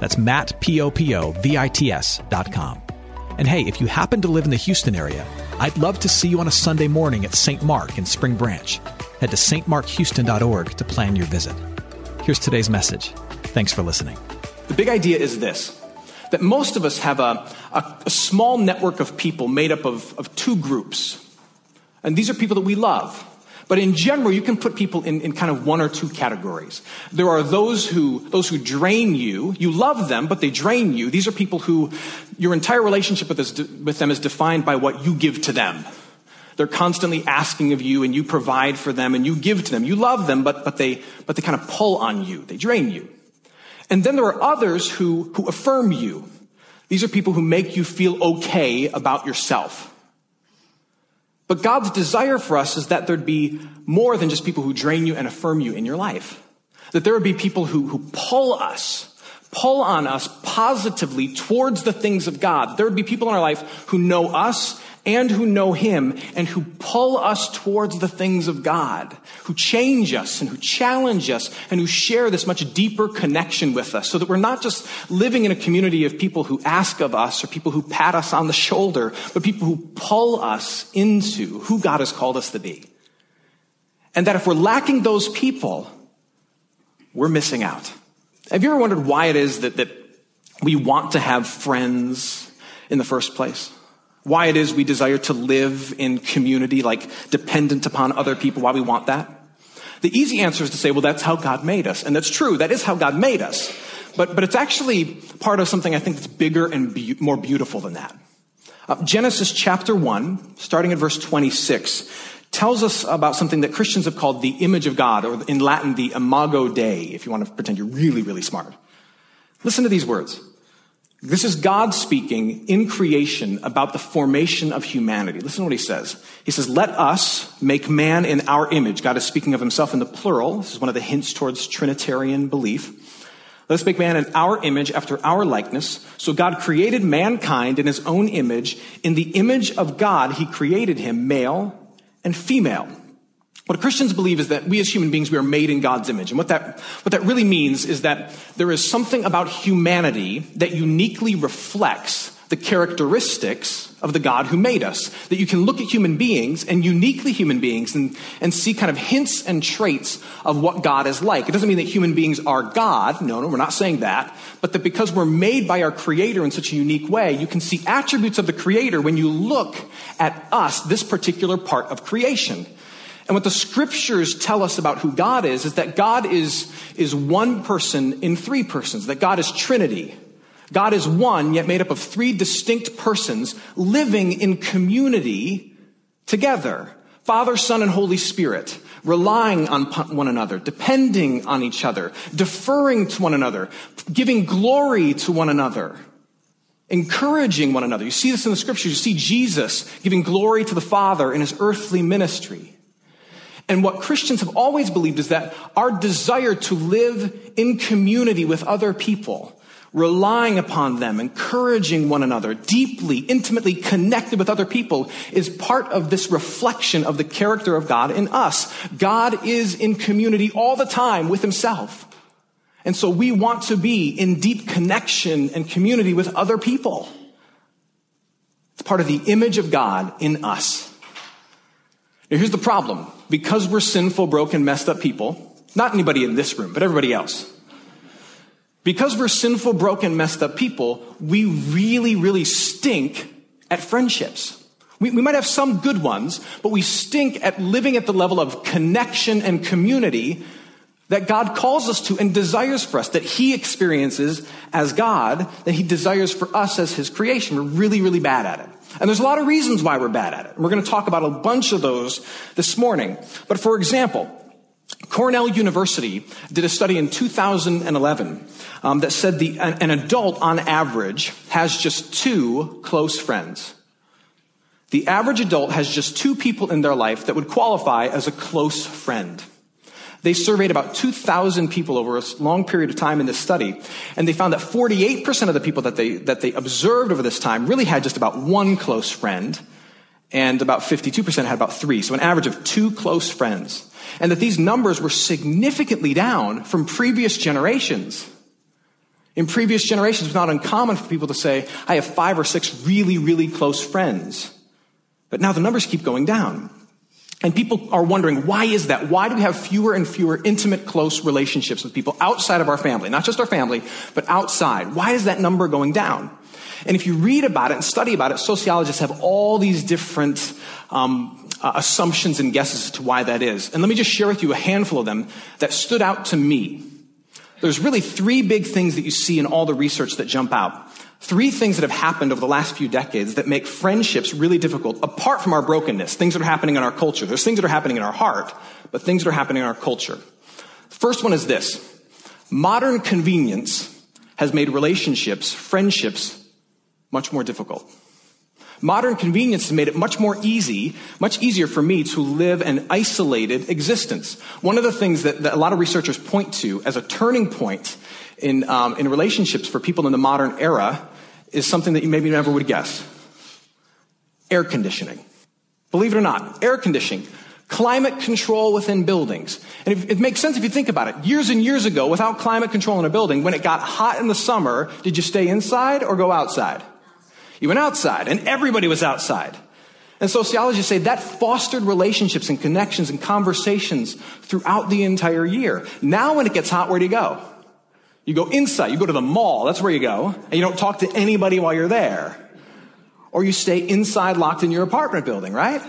That's Matt, P-O-P-O-V-I-T-S dot com. And hey, if you happen to live in the Houston area, I'd love to see you on a Sunday morning at St. Mark in Spring Branch. Head to stmarkhouston.org to plan your visit. Here's today's message. Thanks for listening. The big idea is this that most of us have a, a, a small network of people made up of, of two groups. And these are people that we love. But in general, you can put people in, in kind of one or two categories. There are those who, those who drain you. You love them, but they drain you. These are people who your entire relationship with, is, with them is defined by what you give to them. They're constantly asking of you and you provide for them and you give to them. You love them, but, but they, but they kind of pull on you. They drain you. And then there are others who, who affirm you. These are people who make you feel okay about yourself. But God's desire for us is that there'd be more than just people who drain you and affirm you in your life. That there would be people who, who pull us, pull on us positively towards the things of God. There would be people in our life who know us and who know Him and who pull us towards the things of God, who change us and who challenge us and who share this much deeper connection with us so that we're not just living in a community of people who ask of us or people who pat us on the shoulder, but people who pull us into who God has called us to be. And that if we're lacking those people, we're missing out. Have you ever wondered why it is that, that we want to have friends in the first place? Why it is we desire to live in community, like dependent upon other people, why we want that? The easy answer is to say, well, that's how God made us. And that's true. That is how God made us. But, but it's actually part of something I think that's bigger and be- more beautiful than that. Uh, Genesis chapter 1, starting at verse 26, tells us about something that Christians have called the image of God, or in Latin, the imago Dei, if you want to pretend you're really, really smart. Listen to these words. This is God speaking in creation about the formation of humanity. Listen to what he says. He says, Let us make man in our image. God is speaking of himself in the plural. This is one of the hints towards Trinitarian belief. Let us make man in our image after our likeness. So God created mankind in his own image. In the image of God, he created him male and female. What Christians believe is that we as human beings, we are made in God's image. And what that, what that really means is that there is something about humanity that uniquely reflects the characteristics of the God who made us. That you can look at human beings and uniquely human beings and, and see kind of hints and traits of what God is like. It doesn't mean that human beings are God. No, no, we're not saying that. But that because we're made by our Creator in such a unique way, you can see attributes of the Creator when you look at us, this particular part of creation. And what the scriptures tell us about who God is, is that God is, is one person in three persons, that God is Trinity. God is one, yet made up of three distinct persons living in community together. Father, Son, and Holy Spirit, relying on one another, depending on each other, deferring to one another, giving glory to one another, encouraging one another. You see this in the scriptures. You see Jesus giving glory to the Father in his earthly ministry. And what Christians have always believed is that our desire to live in community with other people, relying upon them, encouraging one another, deeply, intimately connected with other people is part of this reflection of the character of God in us. God is in community all the time with himself. And so we want to be in deep connection and community with other people. It's part of the image of God in us. Now, here's the problem. Because we're sinful, broken, messed up people, not anybody in this room, but everybody else. Because we're sinful, broken, messed up people, we really, really stink at friendships. We, we might have some good ones, but we stink at living at the level of connection and community that God calls us to and desires for us, that He experiences as God, that He desires for us as His creation. We're really, really bad at it. And there's a lot of reasons why we're bad at it. We're going to talk about a bunch of those this morning. But for example, Cornell University did a study in 2011 um, that said the, an, an adult on average has just two close friends. The average adult has just two people in their life that would qualify as a close friend. They surveyed about 2,000 people over a long period of time in this study, and they found that 48% of the people that they, that they observed over this time really had just about one close friend, and about 52% had about three, so an average of two close friends. And that these numbers were significantly down from previous generations. In previous generations, it was not uncommon for people to say, I have five or six really, really close friends. But now the numbers keep going down. And people are wondering, why is that? Why do we have fewer and fewer intimate, close relationships with people outside of our family? Not just our family, but outside. Why is that number going down? And if you read about it and study about it, sociologists have all these different um, uh, assumptions and guesses as to why that is. And let me just share with you a handful of them that stood out to me. There's really three big things that you see in all the research that jump out. Three things that have happened over the last few decades that make friendships really difficult, apart from our brokenness, things that are happening in our culture. There's things that are happening in our heart, but things that are happening in our culture. First one is this. Modern convenience has made relationships, friendships, much more difficult. Modern convenience has made it much more easy, much easier for me to live an isolated existence. One of the things that, that a lot of researchers point to as a turning point in, um, in relationships for people in the modern era is something that you maybe never would guess. Air conditioning. Believe it or not, air conditioning. Climate control within buildings. And it makes sense if you think about it. Years and years ago, without climate control in a building, when it got hot in the summer, did you stay inside or go outside? You went outside, and everybody was outside. And sociologists say that fostered relationships and connections and conversations throughout the entire year. Now, when it gets hot, where do you go? You go inside, you go to the mall, that's where you go, and you don't talk to anybody while you're there. Or you stay inside locked in your apartment building, right?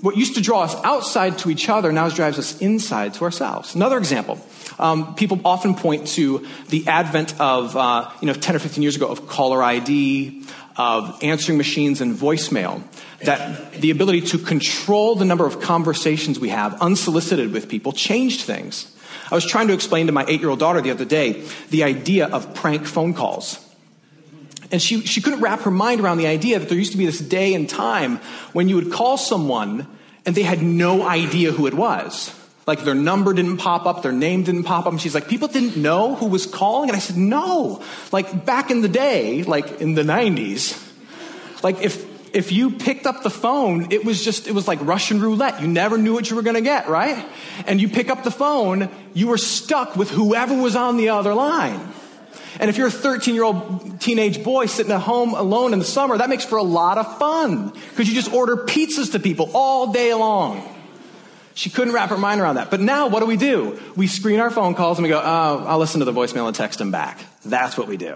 What used to draw us outside to each other now drives us inside to ourselves. Another example. Um, people often point to the advent of, uh, you know, 10 or 15 years ago of caller ID, of answering machines and voicemail. That the ability to control the number of conversations we have unsolicited with people changed things. I was trying to explain to my eight year old daughter the other day the idea of prank phone calls. And she, she couldn't wrap her mind around the idea that there used to be this day and time when you would call someone and they had no idea who it was. Like their number didn't pop up, their name didn't pop up. And she's like, people didn't know who was calling? And I said, no. Like back in the day, like in the 90s, like if if you picked up the phone, it was just, it was like Russian roulette. You never knew what you were going to get, right? And you pick up the phone, you were stuck with whoever was on the other line. And if you're a 13 year old teenage boy sitting at home alone in the summer, that makes for a lot of fun because you just order pizzas to people all day long. She couldn't wrap her mind around that. But now what do we do? We screen our phone calls and we go, oh, I'll listen to the voicemail and text them back. That's what we do.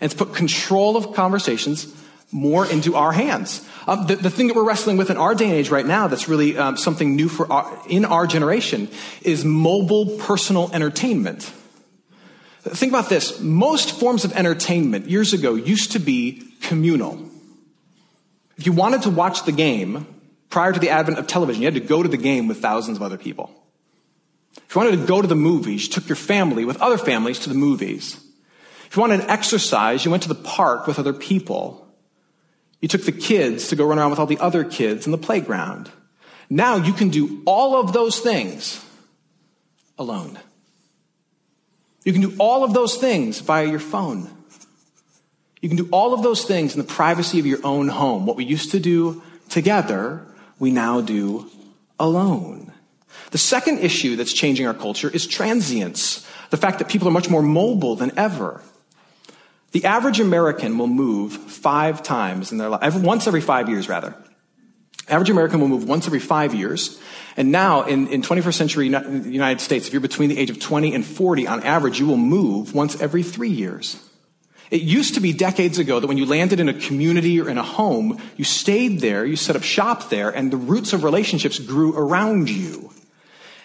And it's put control of conversations more into our hands. Um, the, the, thing that we're wrestling with in our day and age right now that's really um, something new for our, in our generation is mobile personal entertainment. Think about this. Most forms of entertainment years ago used to be communal. If you wanted to watch the game prior to the advent of television, you had to go to the game with thousands of other people. If you wanted to go to the movies, you took your family with other families to the movies. If you wanted to exercise, you went to the park with other people. You took the kids to go run around with all the other kids in the playground. Now you can do all of those things alone. You can do all of those things via your phone. You can do all of those things in the privacy of your own home. What we used to do together, we now do alone. The second issue that's changing our culture is transience. The fact that people are much more mobile than ever. The average American will move five times in their life, once every five years, rather. Average American will move once every five years. And now, in, in 21st century United States, if you're between the age of 20 and 40, on average, you will move once every three years. It used to be decades ago that when you landed in a community or in a home, you stayed there, you set up shop there, and the roots of relationships grew around you.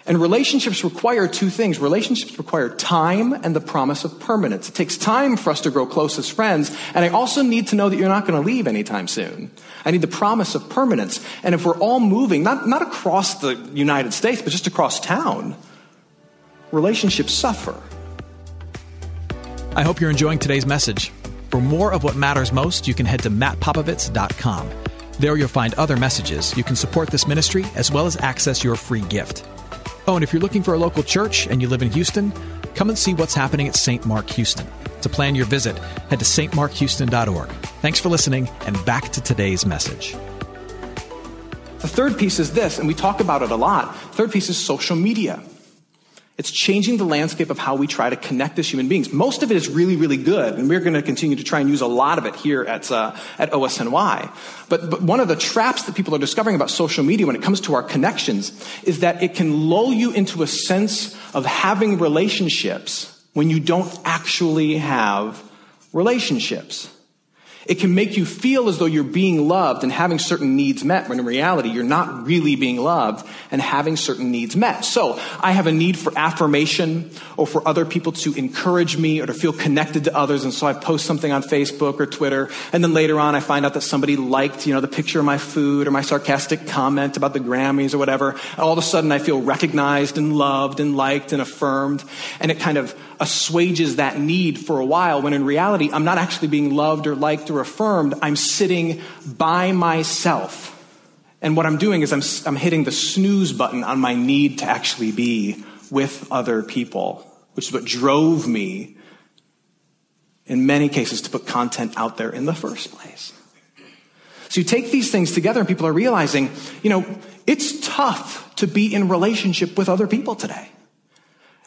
And relationships require two things. Relationships require time and the promise of permanence. It takes time for us to grow close as friends. And I also need to know that you're not going to leave anytime soon. I need the promise of permanence. And if we're all moving, not, not across the United States, but just across town, relationships suffer. I hope you're enjoying today's message. For more of what matters most, you can head to mattpopovits.com. There you'll find other messages. You can support this ministry as well as access your free gift. Oh, and if you're looking for a local church and you live in Houston, come and see what's happening at St. Mark Houston. To plan your visit, head to stmarkhouston.org. Thanks for listening, and back to today's message. The third piece is this, and we talk about it a lot. Third piece is social media. It's changing the landscape of how we try to connect as human beings. Most of it is really, really good, and we're going to continue to try and use a lot of it here at, uh, at OSNY. But, but one of the traps that people are discovering about social media when it comes to our connections is that it can lull you into a sense of having relationships when you don't actually have relationships. It can make you feel as though you're being loved and having certain needs met, when in reality, you're not really being loved and having certain needs met. So, I have a need for affirmation or for other people to encourage me or to feel connected to others. And so I post something on Facebook or Twitter. And then later on, I find out that somebody liked, you know, the picture of my food or my sarcastic comment about the Grammys or whatever. And all of a sudden, I feel recognized and loved and liked and affirmed. And it kind of assuages that need for a while when in reality, I'm not actually being loved or liked or affirmed. I'm sitting by myself. And what I'm doing is I'm, I'm hitting the snooze button on my need to actually be with other people, which is what drove me in many cases to put content out there in the first place. So you take these things together and people are realizing, you know, it's tough to be in relationship with other people today.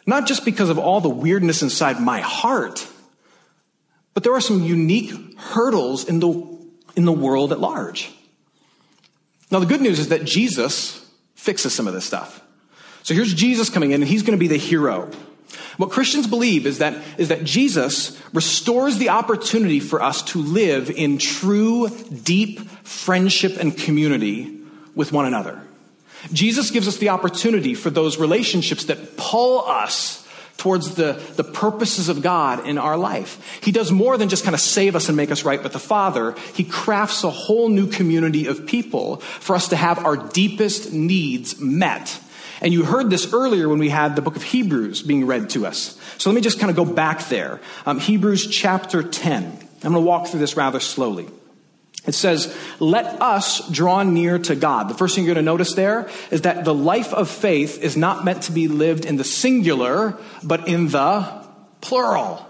Not just because of all the weirdness inside my heart, but there are some unique hurdles in the, in the world at large. Now, the good news is that Jesus fixes some of this stuff. So here's Jesus coming in, and he's going to be the hero. What Christians believe is that, is that Jesus restores the opportunity for us to live in true, deep friendship and community with one another. Jesus gives us the opportunity for those relationships that pull us towards the, the purposes of God in our life. He does more than just kind of save us and make us right with the Father. He crafts a whole new community of people for us to have our deepest needs met. And you heard this earlier when we had the book of Hebrews being read to us. So let me just kind of go back there. Um, Hebrews chapter 10. I'm going to walk through this rather slowly. It says, let us draw near to God. The first thing you're going to notice there is that the life of faith is not meant to be lived in the singular, but in the plural.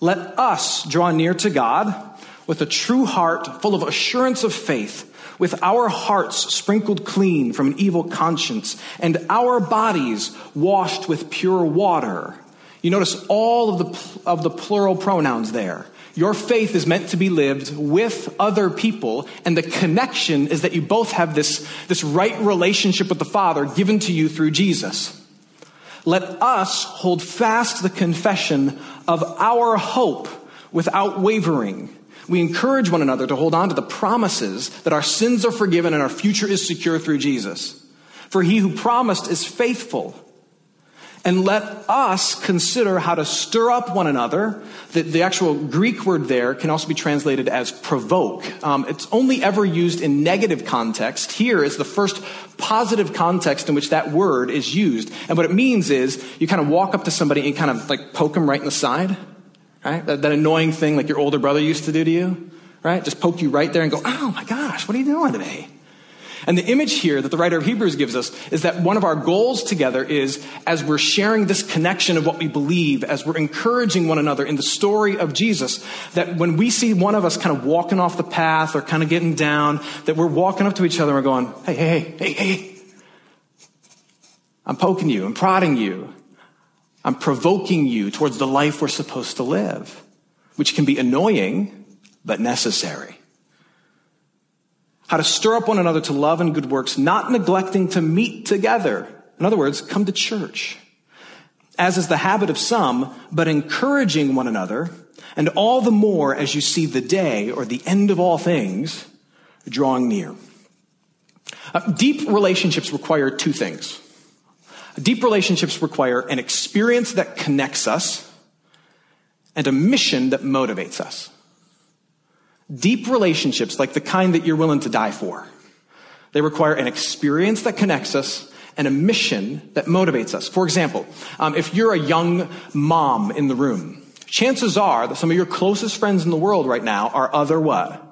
Let us draw near to God with a true heart full of assurance of faith, with our hearts sprinkled clean from an evil conscience, and our bodies washed with pure water. You notice all of the, of the plural pronouns there. Your faith is meant to be lived with other people, and the connection is that you both have this, this right relationship with the Father given to you through Jesus. Let us hold fast the confession of our hope without wavering. We encourage one another to hold on to the promises that our sins are forgiven and our future is secure through Jesus. For he who promised is faithful. And let us consider how to stir up one another. The, the actual Greek word there can also be translated as provoke. Um, it's only ever used in negative context. Here is the first positive context in which that word is used. And what it means is you kind of walk up to somebody and kind of like poke them right in the side. Right? That, that annoying thing like your older brother used to do to you. Right? Just poke you right there and go, oh my gosh, what are you doing to me? And the image here that the writer of Hebrews gives us is that one of our goals together is as we're sharing this connection of what we believe, as we're encouraging one another in the story of Jesus, that when we see one of us kind of walking off the path or kind of getting down, that we're walking up to each other and we're going, hey, hey, hey, hey, hey. I'm poking you, I'm prodding you, I'm provoking you towards the life we're supposed to live, which can be annoying, but necessary how to stir up one another to love and good works, not neglecting to meet together. In other words, come to church. As is the habit of some, but encouraging one another, and all the more as you see the day or the end of all things drawing near. Uh, deep relationships require two things. Deep relationships require an experience that connects us and a mission that motivates us. Deep relationships, like the kind that you're willing to die for, they require an experience that connects us and a mission that motivates us. For example, um, if you're a young mom in the room, chances are that some of your closest friends in the world right now are other what?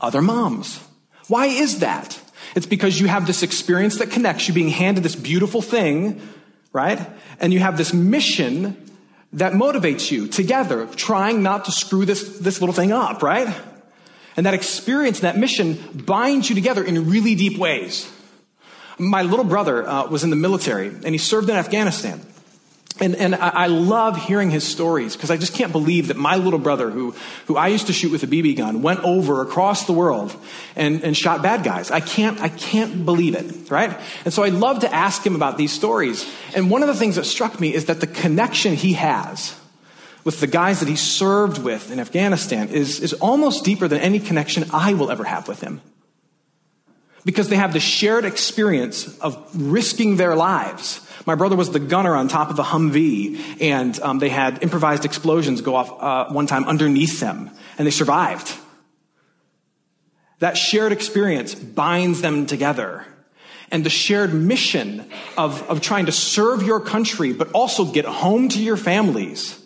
Other moms. Why is that? It's because you have this experience that connects you being handed this beautiful thing, right? And you have this mission that motivates you together, trying not to screw this, this little thing up, right? And that experience, and that mission binds you together in really deep ways. My little brother uh, was in the military and he served in Afghanistan. And, and I, love hearing his stories because I just can't believe that my little brother, who, who I used to shoot with a BB gun, went over across the world and, and shot bad guys. I can't, I can't believe it, right? And so I love to ask him about these stories. And one of the things that struck me is that the connection he has with the guys that he served with in Afghanistan is, is almost deeper than any connection I will ever have with him. Because they have the shared experience of risking their lives. My brother was the gunner on top of a Humvee, and um, they had improvised explosions go off uh, one time underneath them, and they survived. That shared experience binds them together. And the shared mission of, of trying to serve your country, but also get home to your families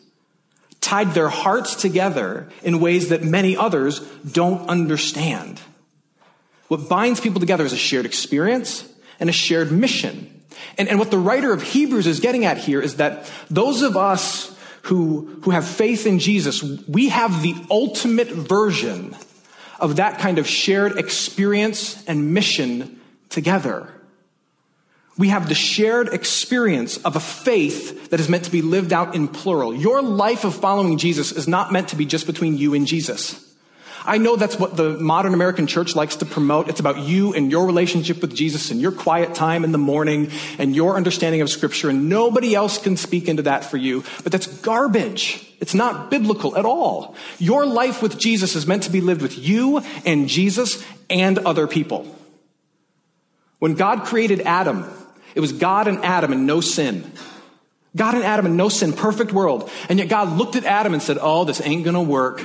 tied their hearts together in ways that many others don't understand. What binds people together is a shared experience and a shared mission. And, and what the writer of Hebrews is getting at here is that those of us who, who have faith in Jesus, we have the ultimate version of that kind of shared experience and mission together. We have the shared experience of a faith that is meant to be lived out in plural. Your life of following Jesus is not meant to be just between you and Jesus. I know that's what the modern American church likes to promote. It's about you and your relationship with Jesus and your quiet time in the morning and your understanding of scripture and nobody else can speak into that for you. But that's garbage. It's not biblical at all. Your life with Jesus is meant to be lived with you and Jesus and other people. When God created Adam, it was God and Adam and no sin. God and Adam and no sin, perfect world. And yet God looked at Adam and said, Oh, this ain't gonna work.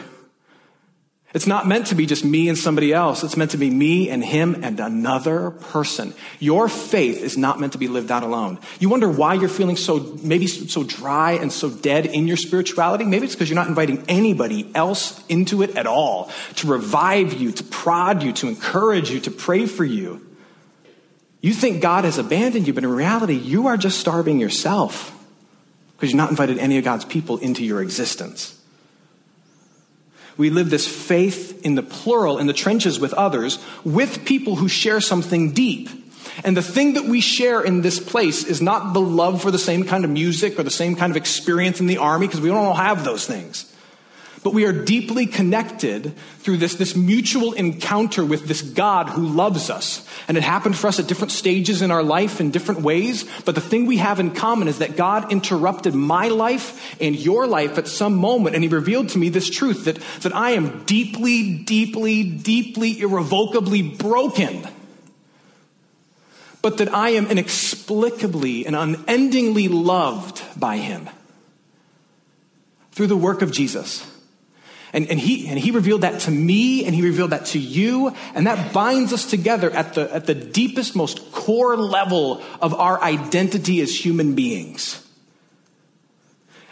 It's not meant to be just me and somebody else. It's meant to be me and him and another person. Your faith is not meant to be lived out alone. You wonder why you're feeling so, maybe so dry and so dead in your spirituality? Maybe it's because you're not inviting anybody else into it at all to revive you, to prod you, to encourage you, to pray for you. You think God has abandoned you, but in reality, you are just starving yourself because you've not invited any of God's people into your existence. We live this faith in the plural, in the trenches with others, with people who share something deep. And the thing that we share in this place is not the love for the same kind of music or the same kind of experience in the army, because we don't all have those things. But we are deeply connected through this, this mutual encounter with this God who loves us. And it happened for us at different stages in our life in different ways. But the thing we have in common is that God interrupted my life and your life at some moment. And he revealed to me this truth that, that I am deeply, deeply, deeply, irrevocably broken. But that I am inexplicably and unendingly loved by him through the work of Jesus. And, and, he, and he revealed that to me and he revealed that to you. And that binds us together at the, at the deepest, most core level of our identity as human beings.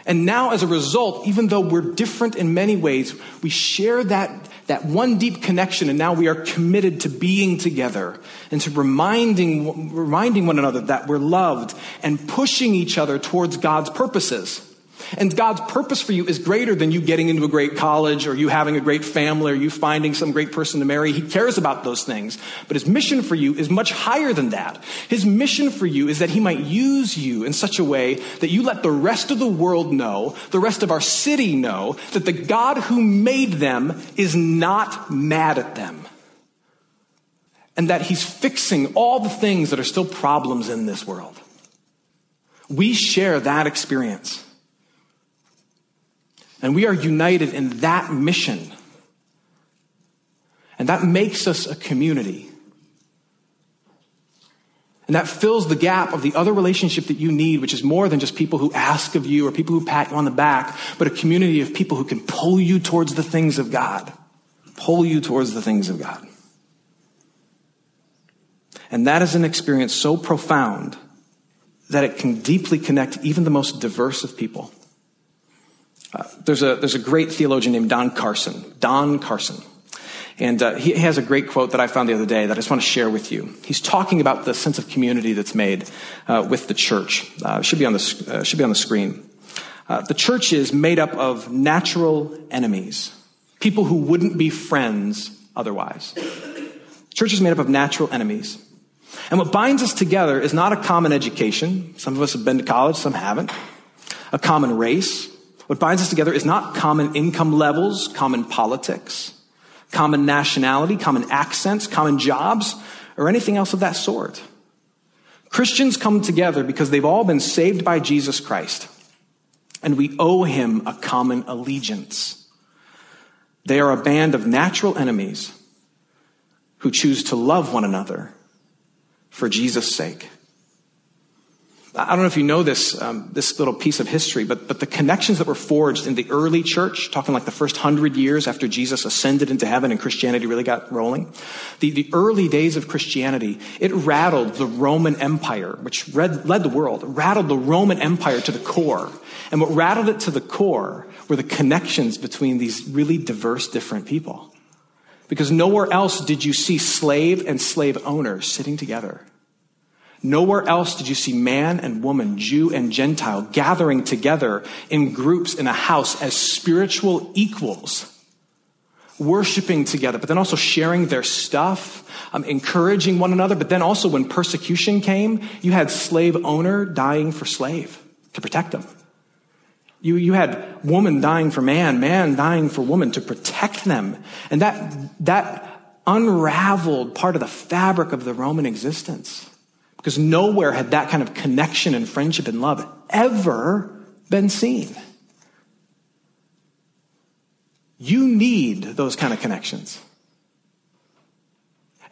And now, as a result, even though we're different in many ways, we share that, that one deep connection, and now we are committed to being together and to reminding, reminding one another that we're loved and pushing each other towards God's purposes. And God's purpose for you is greater than you getting into a great college or you having a great family or you finding some great person to marry. He cares about those things. But his mission for you is much higher than that. His mission for you is that he might use you in such a way that you let the rest of the world know, the rest of our city know, that the God who made them is not mad at them. And that he's fixing all the things that are still problems in this world. We share that experience. And we are united in that mission. And that makes us a community. And that fills the gap of the other relationship that you need, which is more than just people who ask of you or people who pat you on the back, but a community of people who can pull you towards the things of God. Pull you towards the things of God. And that is an experience so profound that it can deeply connect even the most diverse of people. There's, a, there's a great theologian named Don Carson. Don Carson. And uh, he has a great quote that I found the other day that I just want to share with you. He's talking about the sense of community that's made uh, with the church. Uh, should be on the uh, should be on the screen. Uh, the church is made up of natural enemies, people who wouldn't be friends otherwise. The church is made up of natural enemies. And what binds us together is not a common education. Some of us have been to college, some haven't. A common race. What binds us together is not common income levels, common politics common nationality, common accents, common jobs, or anything else of that sort. Christians come together because they've all been saved by Jesus Christ, and we owe him a common allegiance. They are a band of natural enemies who choose to love one another for Jesus' sake. I don't know if you know this, um, this little piece of history, but, but the connections that were forged in the early church, talking like the first hundred years after Jesus ascended into heaven and Christianity really got rolling, the, the early days of Christianity, it rattled the Roman Empire, which read, led the world, rattled the Roman Empire to the core. And what rattled it to the core were the connections between these really diverse, different people. Because nowhere else did you see slave and slave owners sitting together. Nowhere else did you see man and woman, Jew and Gentile gathering together in groups in a house as spiritual equals, worshiping together, but then also sharing their stuff, um, encouraging one another. But then also when persecution came, you had slave owner dying for slave to protect them. You, you had woman dying for man, man dying for woman to protect them. And that, that unraveled part of the fabric of the Roman existence. Because nowhere had that kind of connection and friendship and love ever been seen. You need those kind of connections.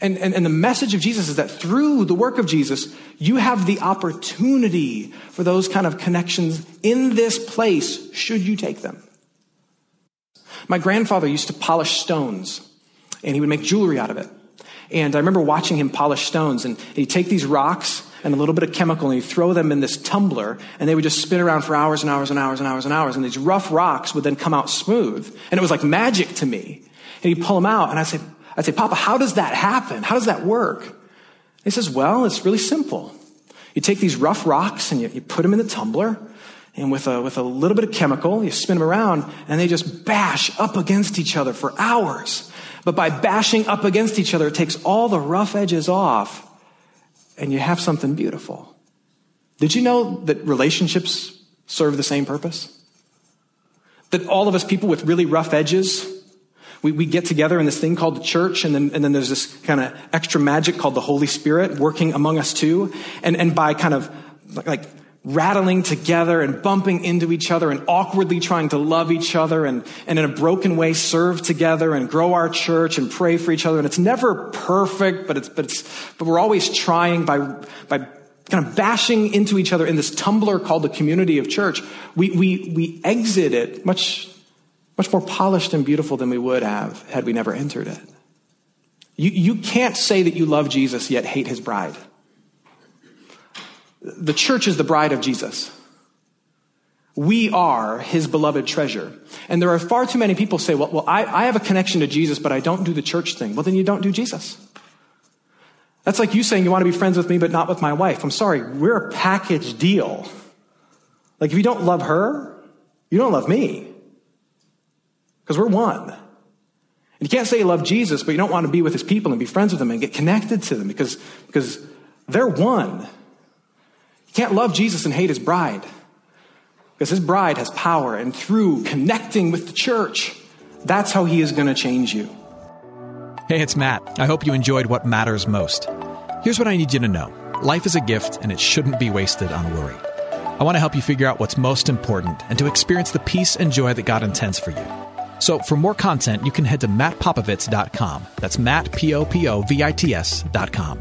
And, and, and the message of Jesus is that through the work of Jesus, you have the opportunity for those kind of connections in this place, should you take them. My grandfather used to polish stones, and he would make jewelry out of it. And I remember watching him polish stones, and he'd take these rocks and a little bit of chemical, and he'd throw them in this tumbler, and they would just spin around for hours and hours and hours and hours and hours, and these rough rocks would then come out smooth. And it was like magic to me. And he'd pull them out, and I'd say, I'd say, Papa, how does that happen? How does that work? And he says, Well, it's really simple. You take these rough rocks and you, you put them in the tumbler, and with a, with a little bit of chemical, you spin them around, and they just bash up against each other for hours. But by bashing up against each other, it takes all the rough edges off and you have something beautiful. Did you know that relationships serve the same purpose? That all of us people with really rough edges, we, we get together in this thing called the church, and then, and then there's this kind of extra magic called the Holy Spirit working among us too. And, and by kind of like rattling together and bumping into each other and awkwardly trying to love each other and, and in a broken way serve together and grow our church and pray for each other. And it's never perfect, but it's, but it's, but we're always trying by, by kind of bashing into each other in this tumbler called the community of church. We, we, we exit it much, much more polished and beautiful than we would have had we never entered it. You, you can't say that you love Jesus yet hate his bride. The church is the bride of Jesus. We are his beloved treasure. And there are far too many people say, well, well I, I have a connection to Jesus, but I don't do the church thing. Well, then you don't do Jesus. That's like you saying you want to be friends with me, but not with my wife. I'm sorry, we're a package deal. Like if you don't love her, you don't love me. Because we're one. And you can't say you love Jesus, but you don't want to be with his people and be friends with them and get connected to them because, because they're one. Can't love Jesus and hate his bride. Because his bride has power, and through connecting with the church, that's how he is going to change you. Hey, it's Matt. I hope you enjoyed what matters most. Here's what I need you to know life is a gift, and it shouldn't be wasted on worry. I want to help you figure out what's most important and to experience the peace and joy that God intends for you. So, for more content, you can head to mattpopovits.com. That's Matt, P O P O V I T S.com.